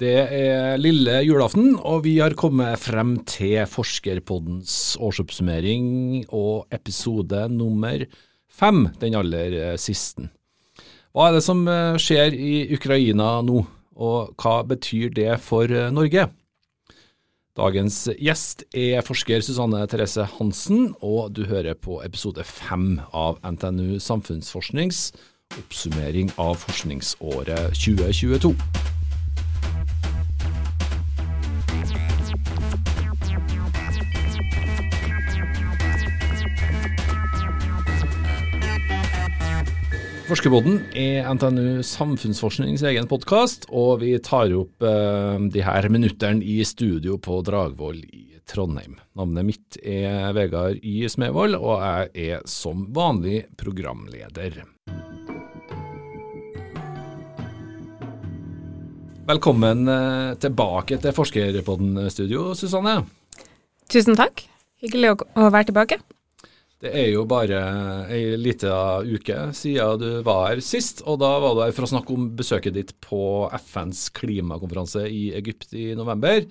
Det er lille julaften, og vi har kommet frem til Forskerpoddens årsoppsummering og episode nummer fem, den aller siste. Hva er det som eh, skjer i Ukraina nå, og hva betyr det for eh, Norge? Dagens gjest er forsker Susanne Therese Hansen, og du hører på episode fem av NTNU Samfunnsforsknings oppsummering av forskningsåret 2022. Forskerboden er NTNU Samfunnsforsknings egen podkast, og vi tar opp eh, de her minuttene i studio på Dragvoll i Trondheim. Navnet mitt er Vegard Y. Smevold, og jeg er som vanlig programleder. Velkommen eh, tilbake til Forskerpodden-studio, Susanne. Tusen takk. Hyggelig å, være tilbake. Det er jo bare ei lita uke siden du var her sist, og da var du her for å snakke om besøket ditt på FNs klimakonferanse i Egypt i november.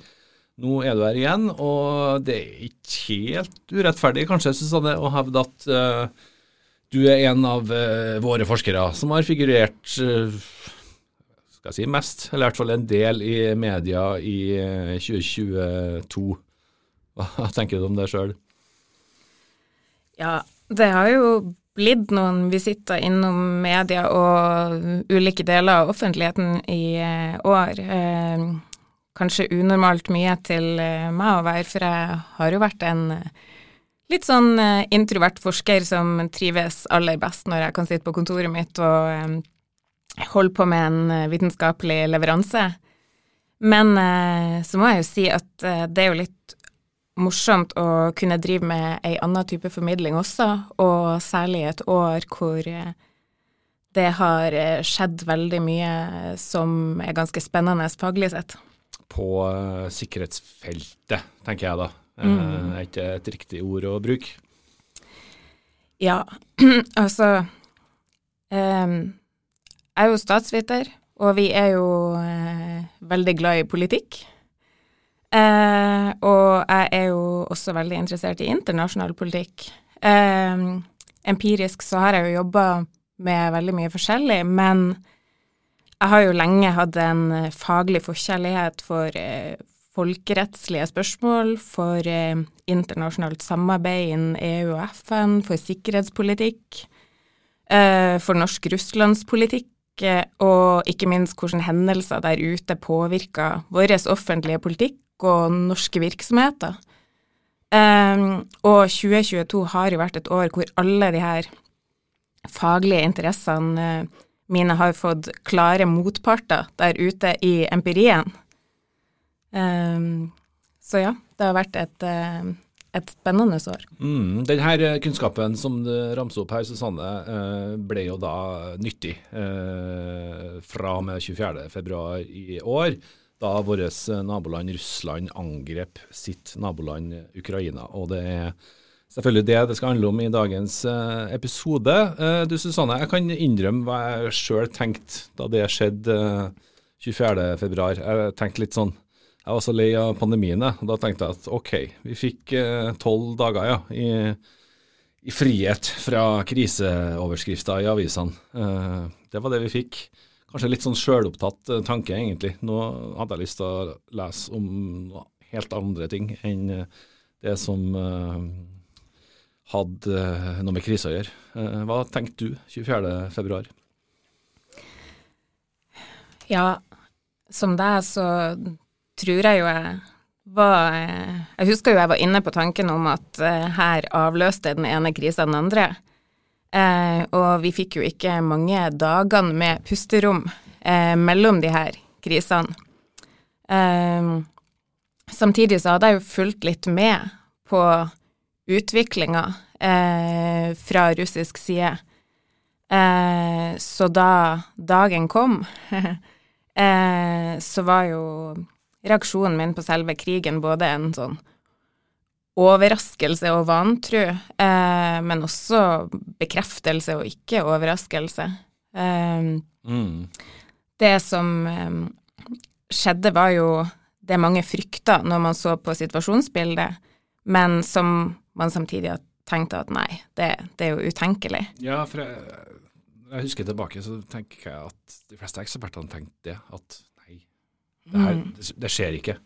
Nå er du her igjen, og det er ikke helt urettferdig kanskje, Susanne, å hevde at uh, du er en av uh, våre forskere som har figurert uh, skal jeg si mest, eller i hvert fall en del i media i 2022. Hva tenker du om det sjøl? Ja, det har jo blitt noen visitter innom media og ulike deler av offentligheten i eh, år. Eh, kanskje unormalt mye til eh, meg å være, for jeg har jo vært en litt sånn introvert forsker som trives aller best når jeg kan sitte på kontoret mitt og holde på med en vitenskapelig leveranse. Men så må jeg jo si at det er jo litt morsomt å kunne drive med ei anna type formidling også, og særlig et år hvor eh, det har eh, skjedd veldig mye som er ganske spennende faglig sett. På uh, sikkerhetsfeltet, tenker jeg da. Mm. er ikke et riktig ord å bruke? Ja, altså um, Jeg er jo statsviter, og vi er jo uh, veldig glad i politikk. Eh, og jeg er jo også veldig interessert i internasjonal politikk. Eh, empirisk så har jeg jo jobba med veldig mye forskjellig, men jeg har jo lenge hatt en faglig forkjærlighet for eh, folkerettslige spørsmål, for eh, internasjonalt samarbeid innen EU og FN, for sikkerhetspolitikk, eh, for norsk russlandspolitikk, eh, og ikke minst hvordan hendelser der ute påvirker vår offentlige politikk og norske virksomheter. Um, og 2022 har jo vært et år hvor alle de her faglige interessene uh, mine har fått klare motparter der ute i empirien. Um, så ja, det har vært et, uh, et spennende år. Mm, denne kunnskapen som du ramser opp her, Susanne, uh, ble jo da nyttig fra og med 24.2 i år da vårt eh, naboland Russland angrep sitt naboland Ukraina. Og det er selvfølgelig det det skal handle om i dagens eh, episode. Eh, du Susanne, jeg kan innrømme hva jeg sjøl tenkte da det skjedde 24.2. Jeg tenkte litt sånn Jeg var så lei av pandemien, og da tenkte jeg at OK, vi fikk tolv dager ja, i, i frihet fra kriseoverskrifter i avisene. Det var det vi fikk kanskje litt sånn sjølopptatt eh, tanke, egentlig. Nå hadde jeg lyst til å lese om helt andre ting enn eh, det som uh, hadde noe med krise å gjøre. Hva tenkte du 24.2? Ja, som deg så tror jeg jo jeg var Jeg husker jo jeg var inne på tanken om at her avløste den ene krisa den andre. Eh, og vi fikk jo ikke mange dagene med pusterom eh, mellom de her krisene. Eh, samtidig så hadde jeg jo fulgt litt med på utviklinga eh, fra russisk side. Eh, så da dagen kom, eh, så var jo reaksjonen min på selve krigen både en sånn overraskelse og vantro, eh, men også bekreftelse og ikke overraskelse. Eh, mm. Det som, eh, skjedde, var jo det mange frykta når man så på situasjonsbildet, men som man samtidig har tenkt at nei, det, det er jo utenkelig. Ja, for jeg, jeg husker tilbake, så tenker jeg at de fleste ekspertene tenkte det. At nei, det, her, Mm. det, det skjer ikke.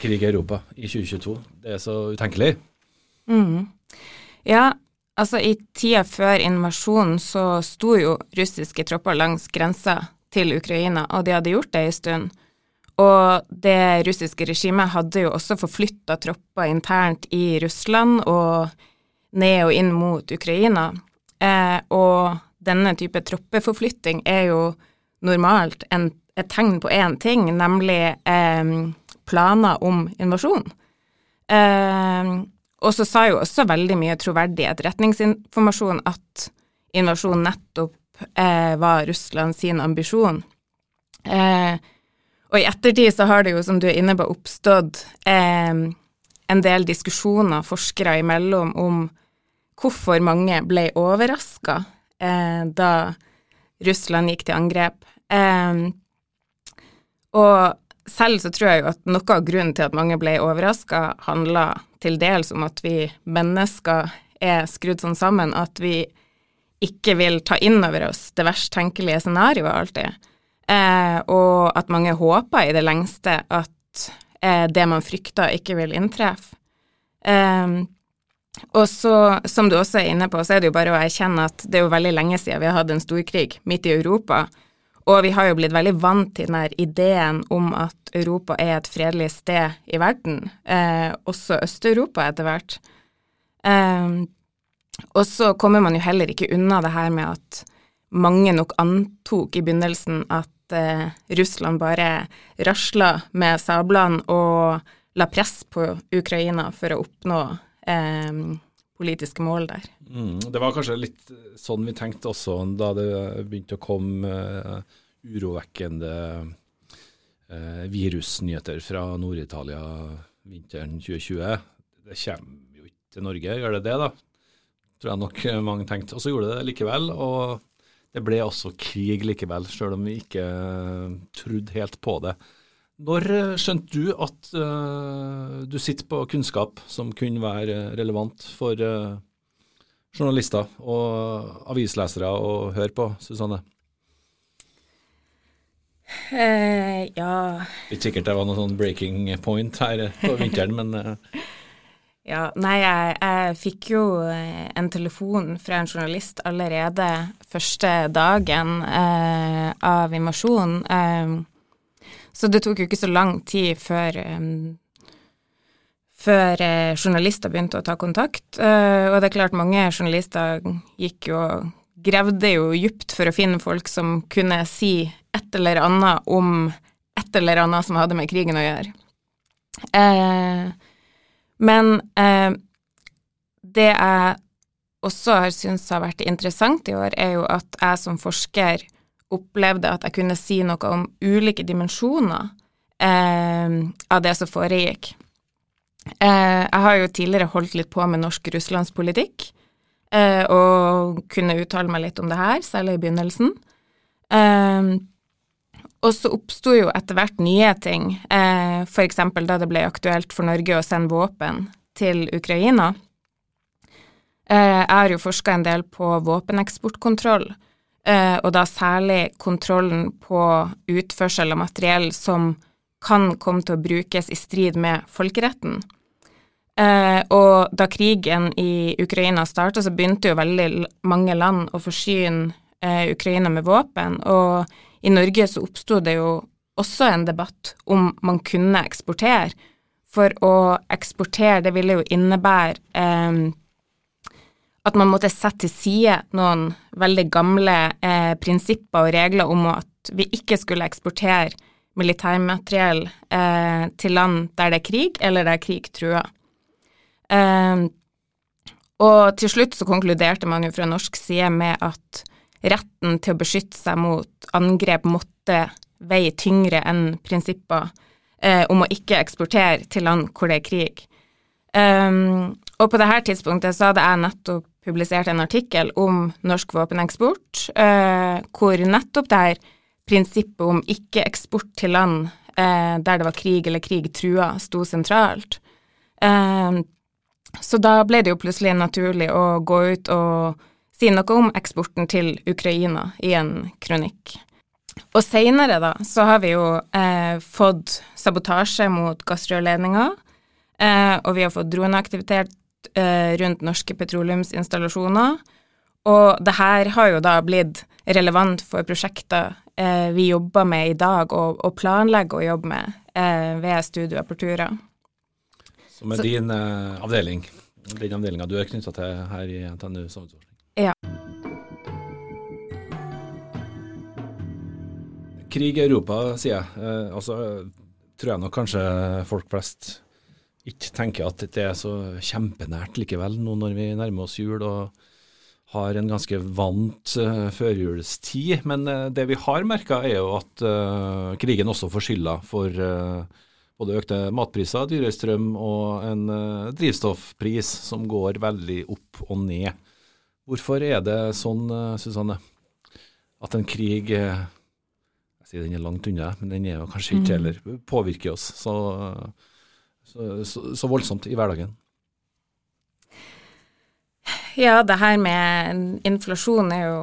Krig i Europa i 2022. Det er så utenkelig. Mm. Ja, altså i tida før invasjonen så sto jo russiske tropper langs grensa til Ukraina, og de hadde gjort det en stund. Og det russiske regimet hadde jo også forflytta tropper internt i Russland og ned og inn mot Ukraina. Eh, og denne type troppeforflytting er jo normalt en, et tegn på én ting, nemlig eh, planer om invasjon. Eh, og så sa jo også veldig mye troverdig etterretningsinformasjon at invasjon nettopp eh, var Russland sin ambisjon. Eh, og i ettertid så har det jo, som du er inne på, oppstått eh, en del diskusjoner forskere imellom om hvorfor mange ble overraska eh, da Russland gikk til angrep. Eh, og selv så tror jeg jo at noe av grunnen til at mange ble overraska, handla til dels om at vi mennesker er skrudd sånn sammen at vi ikke vil ta inn over oss det verst tenkelige scenarioet alltid. Eh, og at mange håper i det lengste at eh, det man frykter, ikke vil inntreffe. Eh, og så, som du også er inne på, så er det jo bare å erkjenne at det er jo veldig lenge siden vi har hatt en storkrig midt i Europa. Og vi har jo blitt veldig vant til den her ideen om at Europa er et fredelig sted i verden, eh, også Øst-Europa etter hvert. Eh, og så kommer man jo heller ikke unna det her med at mange nok antok i begynnelsen at eh, Russland bare rasla med sablene og la press på Ukraina for å oppnå eh, politiske mål der. Mm, det var kanskje litt sånn vi tenkte også da det begynte å komme uh, urovekkende uh, virusnyheter fra Nord-Italia vinteren 2020. Det kommer jo ikke til Norge, gjør det det da? Tror jeg nok mange tenkte. Og så gjorde det det likevel, og det ble også krig likevel, selv om vi ikke eh, trodde helt på det. Når eh, skjønte du at uh, du sitter på kunnskap som kunne være relevant for uh, journalister og avislesere å høre på, Susanne? Uh, ja Ikke sikkert det var noe sånn breaking point her på vinteren, men Ja, nei, jeg, jeg fikk jo en telefon fra en journalist allerede første dagen av invasjonen. Så det tok jo ikke så lang tid før, um, før uh, journalister begynte å ta kontakt. Uh, og det er klart, mange journalister gikk jo Grevde jo djupt for å finne folk som kunne si et eller annet om et eller annet som hadde med krigen å gjøre. Uh, men det jeg også har syntes har vært interessant i år, er jo at jeg som forsker opplevde at jeg kunne si noe om ulike dimensjoner eh, av det som foregikk. Eh, jeg har jo tidligere holdt litt på med norsk russlandspolitikk, eh, og kunne uttale meg litt om det her, særlig i begynnelsen. Eh, og så oppsto jo etter hvert nye ting, eh, f.eks. da det ble aktuelt for Norge å sende våpen til Ukraina. Eh, jeg har jo forska en del på våpeneksportkontroll, og da særlig kontrollen på utførsel av materiell som kan komme til å brukes i strid med folkeretten. Eh, og da krigen i Ukraina starta, så begynte jo veldig mange land å forsyne eh, Ukraina med våpen, og i Norge så oppsto det jo også en debatt om man kunne eksportere. For å eksportere, det ville jo innebære eh, at man måtte sette til side noen veldig gamle eh, prinsipper og regler om at vi ikke skulle eksportere militærmateriell eh, til land der det er krig, eller der krig truer. Eh, og til slutt så konkluderte man jo fra norsk side med at retten til å beskytte seg mot angrep måtte veie tyngre enn prinsipper eh, om å ikke eksportere til land hvor det er krig. Um, og på dette tidspunktet så hadde jeg nettopp publisert en artikkel om norsk våpeneksport, eh, hvor nettopp det her prinsippet om ikke-eksport til land eh, der det var krig eller krig trua, sto sentralt. Eh, så da ble det jo plutselig naturlig å gå ut og si noe om eksporten til Ukraina i en kronikk. Og seinere, da, så har vi jo eh, fått sabotasje mot gassrørledninger, eh, og vi har fått droneaktivitet eh, rundt norske petroleumsinstallasjoner. Og det her har jo da blitt relevant for prosjekter eh, vi jobber med i dag, og, og planlegger å jobbe med eh, ved Studio Apertura. Som er så, din eh, avdeling, den avdelinga du er knytta til her i NTNU samfunnsforskning? Ja. Krig i Europa, sier jeg. Eh, altså, tror jeg nok kanskje folk flest ikke tenker at det er så kjempenært likevel, nå når vi nærmer oss jul. og har en ganske vant uh, førjulstid. Men uh, det vi har merka, er jo at uh, krigen også får skylda for både økte matpriser, dyrere strøm og en drivstoffpris som går veldig opp og ned. Hvorfor er det sånn, Susanne, at en krig Jeg sier den er langt unna, men den er jo kanskje ikke mm. heller påvirker oss så, så, så, voldsomt i hverdagen? Ja, det her med inflasjon er jo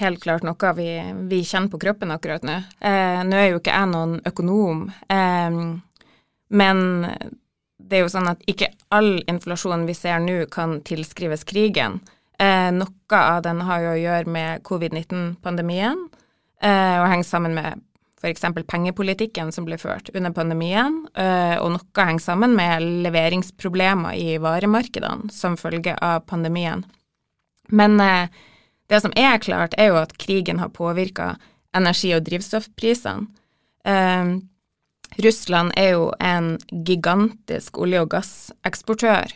helt klart noe vi, vi kjenner på kroppen akkurat nå. Eh, nå er jo ikke jeg noen økonom, eh, men det er jo sånn at ikke all inflasjon vi ser nå, kan tilskrives krigen. Eh, noe av den har jo å gjøre med covid-19-pandemien, eh, og henger sammen med f.eks. pengepolitikken som ble ført under pandemien, eh, og noe henger sammen med leveringsproblemer i varemarkedene som følge av pandemien. Men eh, det som er klart, er jo at krigen har påvirka energi- og drivstoffprisene. Eh, Russland er jo en gigantisk olje- og gasseksportør,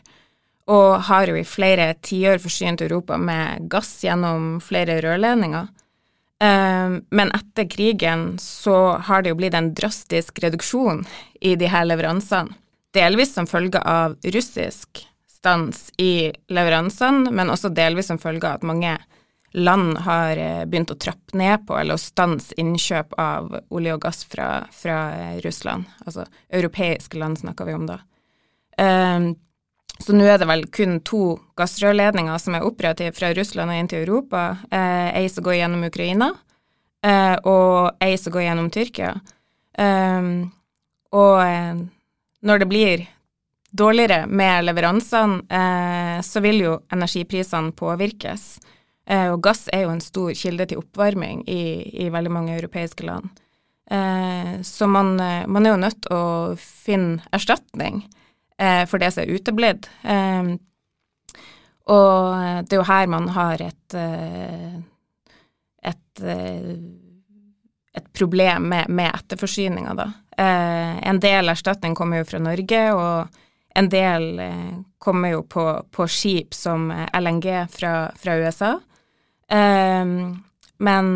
og har jo i flere tiår forsynt Europa med gass gjennom flere rørledninger. Ehm, men etter krigen så har det jo blitt en drastisk reduksjon i de her leveransene. Delvis som følge av russisk stans i leveransene, men også delvis som følge av at mange land har eh, begynt å trappe ned på eller å stanse innkjøp av olje og gass fra, fra Russland. Altså europeiske land snakker vi om da. Um, så nå er det vel kun to gassrørledninger som er operative fra Russland og inn til Europa. Eh, ei som går gjennom Ukraina, eh, og ei som går gjennom Tyrkia. Eh, og eh, når det blir dårligere med leveransene, eh, så vil jo energiprisene påvirkes. Eh, og gass er jo en stor kilde til oppvarming i, i veldig mange europeiske land. så man, man, er jo nødt til å finne erstatning eh, for det som er uteblitt. Eh, og det er jo her man har et eh, et, eh, et problem med, med etterforsyninga, da. Eh, en del erstatning kommer jo fra Norge, og en del kommer jo på, på skip som LNG fra, fra USA. Men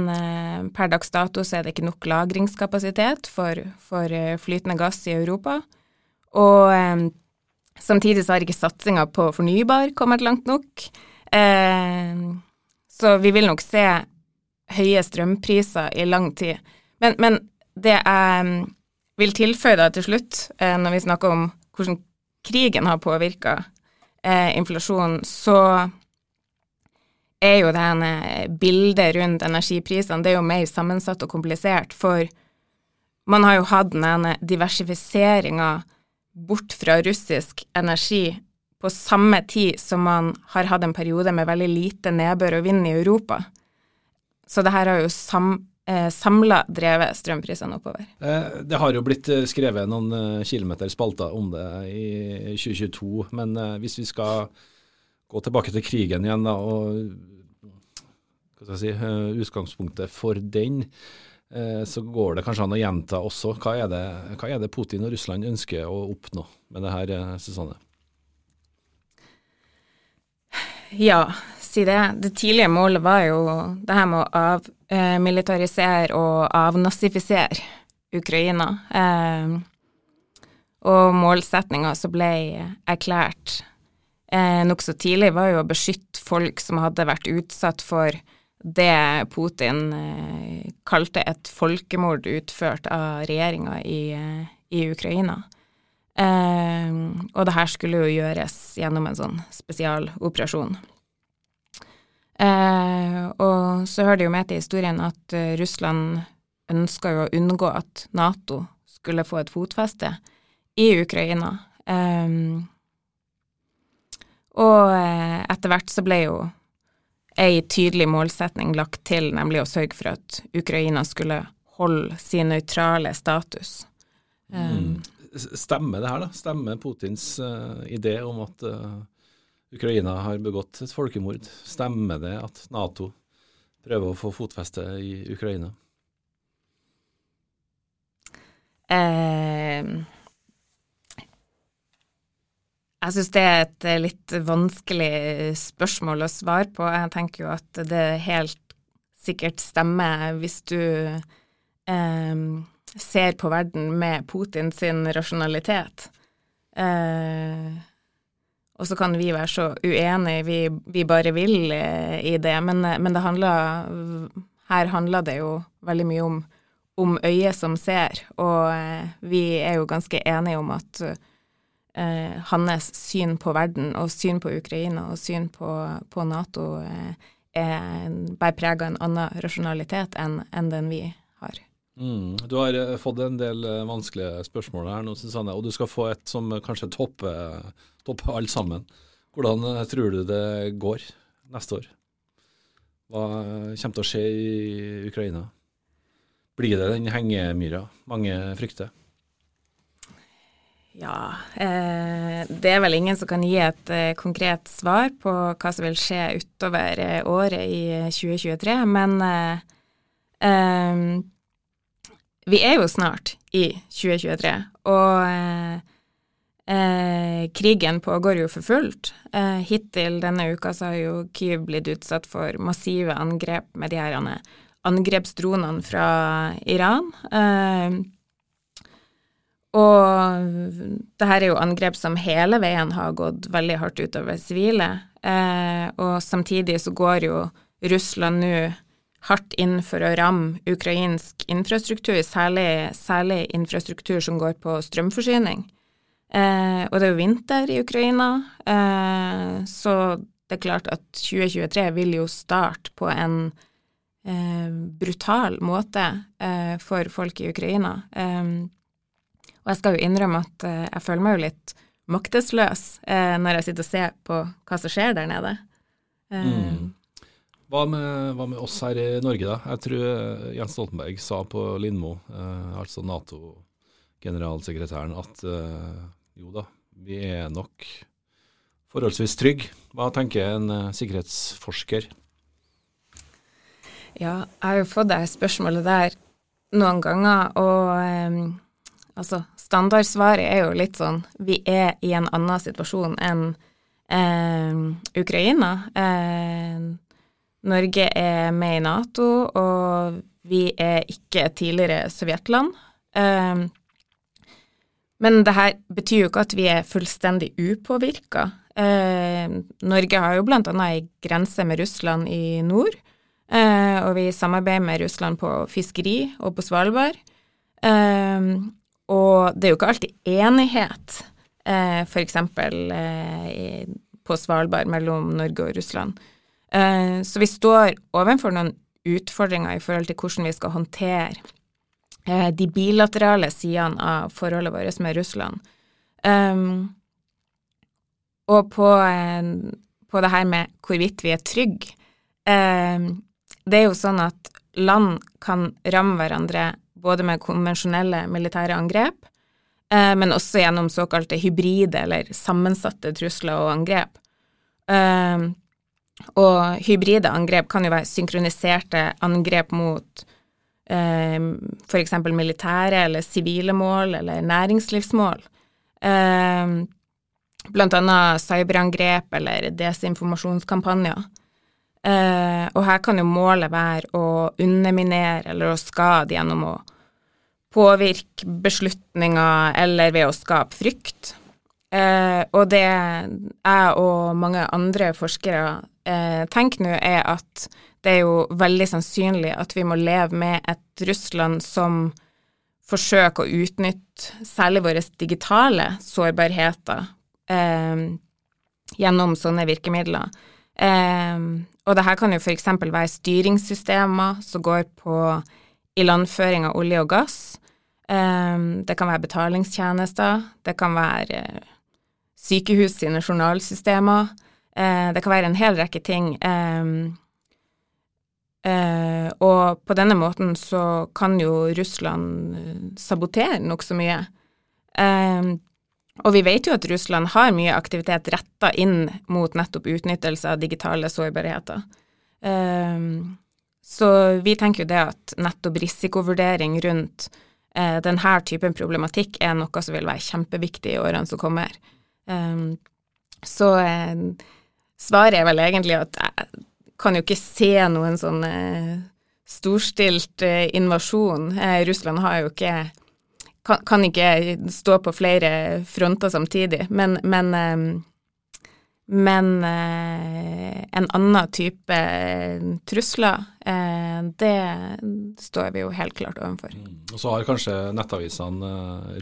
per dags dato så er det ikke nok lagringskapasitet for, for flytende gass i Europa. Og Samtidig så har ikke satsinga på fornybar kommet langt nok. Eh, så vi vil nok se høye strømpriser i lang tid. Men, men det jeg mm, vil tilføye da til slutt, eh, når vi snakker om hvordan krigen har påvirka eh, inflasjonen, så er jo det bildet rundt energiprisene det er jo mer sammensatt og komplisert, for man har jo hatt denne diversifiseringa bort fra russisk energi på samme tid som man har hatt en periode med veldig lite nedbør og vind i Europa. Så det her har jo sam, eh, samla drevet strømprisene oppover. Det har jo blitt eh, skrevet noen eh, kilometer spalter om det i 2022, men eh, hvis vi skal gå tilbake til krigen igjen da, og si, utgangspunktet for den, så går det kanskje an å gjenta også. Hva er, det, hva er det Putin og Russland ønsker å oppnå med det her, eh, Susanne? Ja, si det. Det tidlige målet var jo det her med å avmilitarisere og avnazifisere Ukraina. Eh, og målsettinga som ble erklært eh, nokså tidlig, var jo å beskytte folk som hadde vært utsatt for det Putin eh, kalte et folkemord utført av regjeringa i, eh, i, Ukraina. Eh, og det her skulle jo gjøres gjennom en sånn spesialoperasjon. Eh, og så hører det jo med til historien at uh, Russland ønska jo å unngå at Nato skulle få et fotfeste i Ukraina. Eh, og etter hvert så ble jo ei tydelig målsetning lagt til, nemlig å sørge for at Ukraina skulle holde sin nøytrale status. Mm. Stemmer det her, da? Stemmer Putins uh, idé om at uh, Ukraina har begått et folkemord? Stemmer det at Nato prøver å få fotfeste i Ukraina? Eh, jeg syns det er et eh, litt vanskelig spørsmål å svare på. Jeg tenker jo at det helt sikkert stemmer hvis du eh, ser på verden med Putin sin rasjonalitet. Eh, og så kan vi være så uenige vi, vi bare vil eh, i det, men, men det handler Her handler det jo veldig mye om, om øyet som ser, og eh, vi er jo ganske enige om at eh, hans syn på verden og syn på Ukraina og syn på, på Nato eh, er bærer preg av en annen rasjonalitet enn, en den vi har. Mm. Du har eh, fått en del eh, vanskelige spørsmål her nå, Susanne, og du skal få et som kanskje topper, topper alt sammen. Hvordan eh, tror du det går neste år? Hva kommer til å skje i Ukraina? Blir det den hengemyra mange frykter? Ja, eh, det er vel ingen som kan gi et eh, konkret svar på hva som vil skje utover eh, året i 2023, men eh, vi er jo snart i 2023, og eh, krigen pågår jo for fullt. hittil denne uka så har jo Kyiv blitt utsatt for massive angrep med de her angrepsdronene fra Iran. Eh, og det her er jo angrep som hele veien har gått veldig hardt utover sivile. Eh, og samtidig så går jo Russland nå hardt inn for å ramme ukrainsk infrastruktur, særlig, særlig infrastruktur som går på strømforsyning. Eh, og det er jo vinter i Ukraina, eh, så det er klart at 2023 vil jo starte på en eh, brutal måte eh, for folk i Ukraina. Eh, og jeg skal jo innrømme at eh, jeg føler meg jo litt maktesløs eh, når jeg sitter og ser på hva som skjer der nede. Eh, mm. Hva med, hva med, oss her i Norge, da? Jeg tror Jens Stoltenberg sa på Lindmo, altså Nato-generalsekretæren, at jo da, vi er nok forholdsvis trygge. Hva tenker en sikkerhetsforsker? Ja, jeg har jo fått det spørsmålet der noen ganger, og altså standardsvaret er jo litt sånn Vi er i en annen situasjon enn eh, Ukraina. Eh, Norge er med i Nato, og vi er ikke tidligere sovjetland. Eh, men det her betyr jo ikke at vi er fullstendig upåvirka. Eh, Norge har jo annet ei grense med Russland i nord, eh, og vi samarbeider med Russland på fiskeri og på Svalbard. Eh, og det er jo ikke alltid enighet, eh, f.eks. Eh, på Svalbard mellom Norge og Russland. Eh, så vi står overfor noen utfordringer i forhold til hvordan vi skal håndtere eh, de bilaterale sidene av forholdet vårt med Russland. Um, og på, eh, på, det her med hvorvidt vi er trygge eh, Det er jo sånn at land kan ramme hverandre både med konvensjonelle militære angrep, eh, men også gjennom såkalte hybride eller sammensatte trusler og angrep. Eh, og hybride angrep kan jo være synkroniserte angrep mot eh, f.eks. militære eller sivile mål eller næringslivsmål. Eh, blant annet cyberangrep eller desinformasjonskampanjer. Eh, og her kan jo målet være å underminere eller å skade gjennom å påvirke beslutninger eller ved å skape frykt. Eh, og det jeg og mange andre forskere eh, tenker nå, er at det er jo veldig sannsynlig at vi må leve med et Russland som forsøker å utnytte særlig våre digitale sårbarheter eh, gjennom sånne virkemidler. Eh, og det her kan jo f.eks. være styringssystemer som går på ilandføring av olje og gass. Eh, det kan være betalingstjenester. Det kan være eh, sykehus sine journalsystemer. Eh, det kan være en hel rekke ting. Eh, Eh, og på denne måten så kan jo Russland sabotere nokså mye. Eh, og vi vet jo at Russland har mye aktivitet retta inn mot nettopp utnyttelse av digitale sårbarheter. Um, så vi tenker jo det at nettopp risikovurdering rundt eh, denne typen problematikk er noe som vil være kjempeviktig i årene som kommer. Um, så svaret er vel egentlig at jeg kan jo ikke se noen sånn eh, storstilt eh, invasjon. Eh, Russland har jo ikke kan, kan, ikke stå på flere fronter samtidig, men, men, eh, men eh, en annen type trusler, eh, det står vi jo helt klart overfor. Mm. Og så har kanskje nettavisene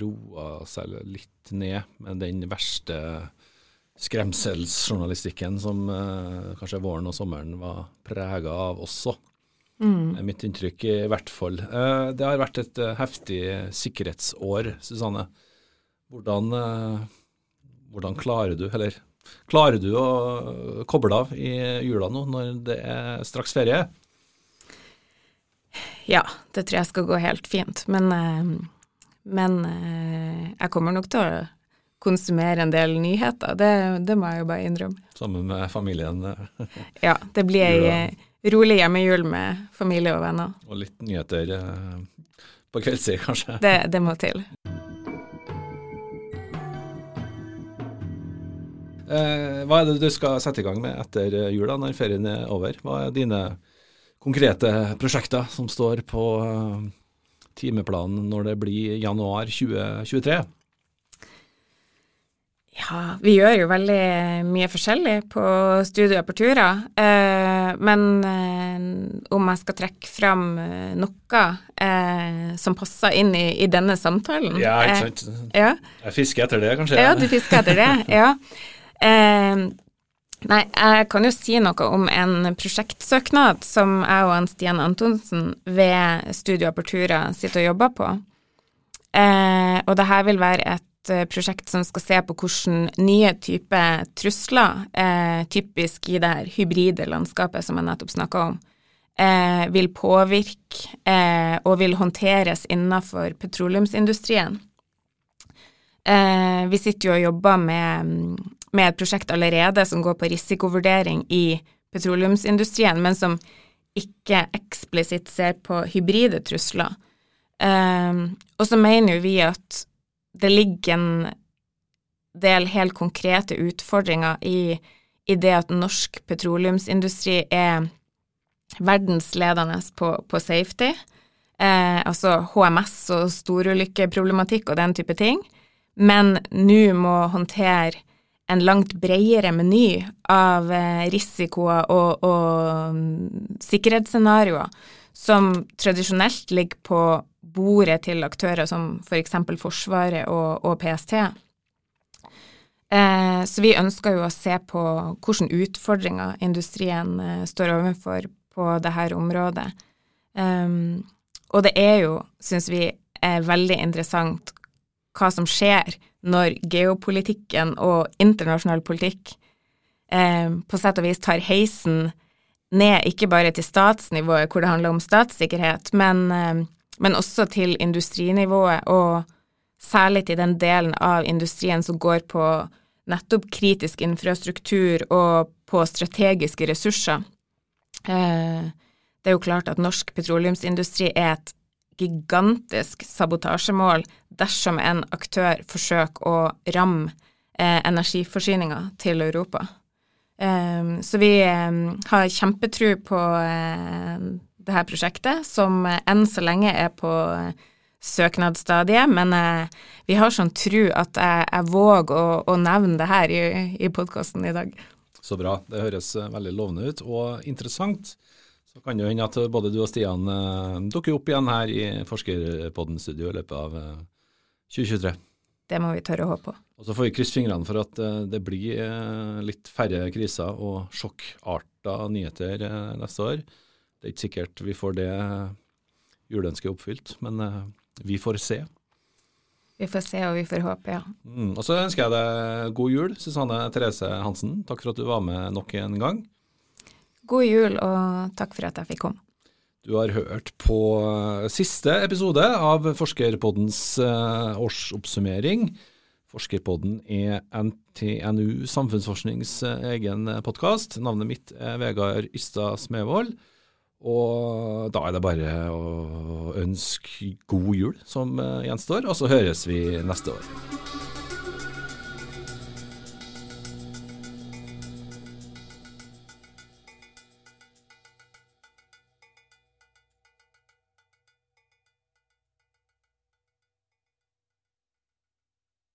roa seg litt ned med den verste skremselsjournalistikken som eh, kanskje våren og sommeren var prega av også. Mm. Mitt inntrykk i hvert fall. Eh, det har vært et eh, heftig sikkerhetsår, Susanne. Hvordan, eh, hvordan, klarer du, eller klarer du å koble av i jula nå, når det er straks ferie? Ja, det tror jeg skal gå helt fint. Men, men jeg kommer nok til å konsumere en del nyheter. Det, det, må jeg jo bare innrømme. Sammen med familien? ja, det blir ei eh, rolig hjemmejul med familie og venner. Og litt nyheter eh, på kveldstid, kanskje? Det, det må til. Eh, hva er det du skal sette i gang med etter jula, når ferien er over? Hva er dine konkrete prosjekter som står på timeplanen når det blir januar 2023? Ja, vi gjør jo veldig mye forskjellig på studier på turer. men eh, om jeg skal trekke fram eh, noe eh, som passer inn i, i, denne samtalen Ja, ikke sant. Eh, ja. Jeg fisker etter det, kanskje? Ja, du fisker etter det. ja. Eh, nei, jeg kan jo si noe om en prosjektsøknad som jeg og Stian Antonsen ved Studio Apertura sitter og jobber på. og det her vil være et Eh, prosjekt som skal se på hvordan nye typer trusler, eh, typisk i det her hybride landskapet som jeg nettopp snakka om, eh, vil påvirke eh, og vil håndteres innenfor petroleumsindustrien. Eh, vi sitter jo og jobber med, med, et prosjekt allerede som går på risikovurdering i petroleumsindustrien, men som ikke eksplisitt ser på hybride trusler. Eh, og så mener jo vi at det ligger en del helt konkrete utfordringer i, i det at norsk petroleumsindustri er verdensledende på, på safety, eh, altså HMS og storulykkeproblematikk og den type ting, men nå må håndtere en langt bredere meny av eh, risikoer og, og um, sikkerhetsscenarioer som tradisjonelt ligger på bordet til aktører som f.eks. For Forsvaret og, og PST. Eh, så vi ønsker jo å se på hvilke utfordringer industrien eh, står overfor på dette området. Um, og det er jo, syns vi, er veldig interessant hva som skjer når geopolitikken og internasjonal politikk eh, på sett og vis tar heisen ned ikke bare til statsnivået, hvor det handler om statssikkerhet, men, eh, men også til industrinivået, og særlig til den delen av industrien som går på nettopp kritisk infrastruktur og på strategiske ressurser. Eh, det er jo klart at norsk petroleumsindustri er et gigantisk sabotasjemål dersom en aktør forsøker å ramme eh, energiforsyninga til Europa. Um, så vi har kjempetro på det her prosjektet, som uh, enn så lenge er på uh, søknadsstadiet, men vi har sånn tro at jeg, jeg våger å, å, nevne det her i, i podkasten i dag. Så bra. Det høres eh, veldig lovende ut og interessant. Så kan det hende at både du og Stian eh, dukker opp igjen her i Forskerpodden-studio i løpet av eh, 2023. Det må vi tørre å håpe på. Og så får vi krysse fingrene for at eh, det blir eh, litt færre kriser og sjokkarta nyheter eh, neste år. Det er ikke sikkert vi får det juleønsket oppfylt, men eh, vi får se. Vi får se og vi får håpe, ja. Mm, og så ønsker jeg deg god jul, Susanne Therese Hansen. Takk for at du var med nok en gang. God jul, og takk for at jeg fikk komme. Du har hørt på eh, siste episode av Forskerpoddens eh, årsoppsummering. Forskerpodden er NTNU Samfunnsforsknings eh, egen podkast. Navnet mitt er Vegard Ystad Smevold. Og da er det bare å ønske god jul som eh, gjenstår, og så høres vi neste år.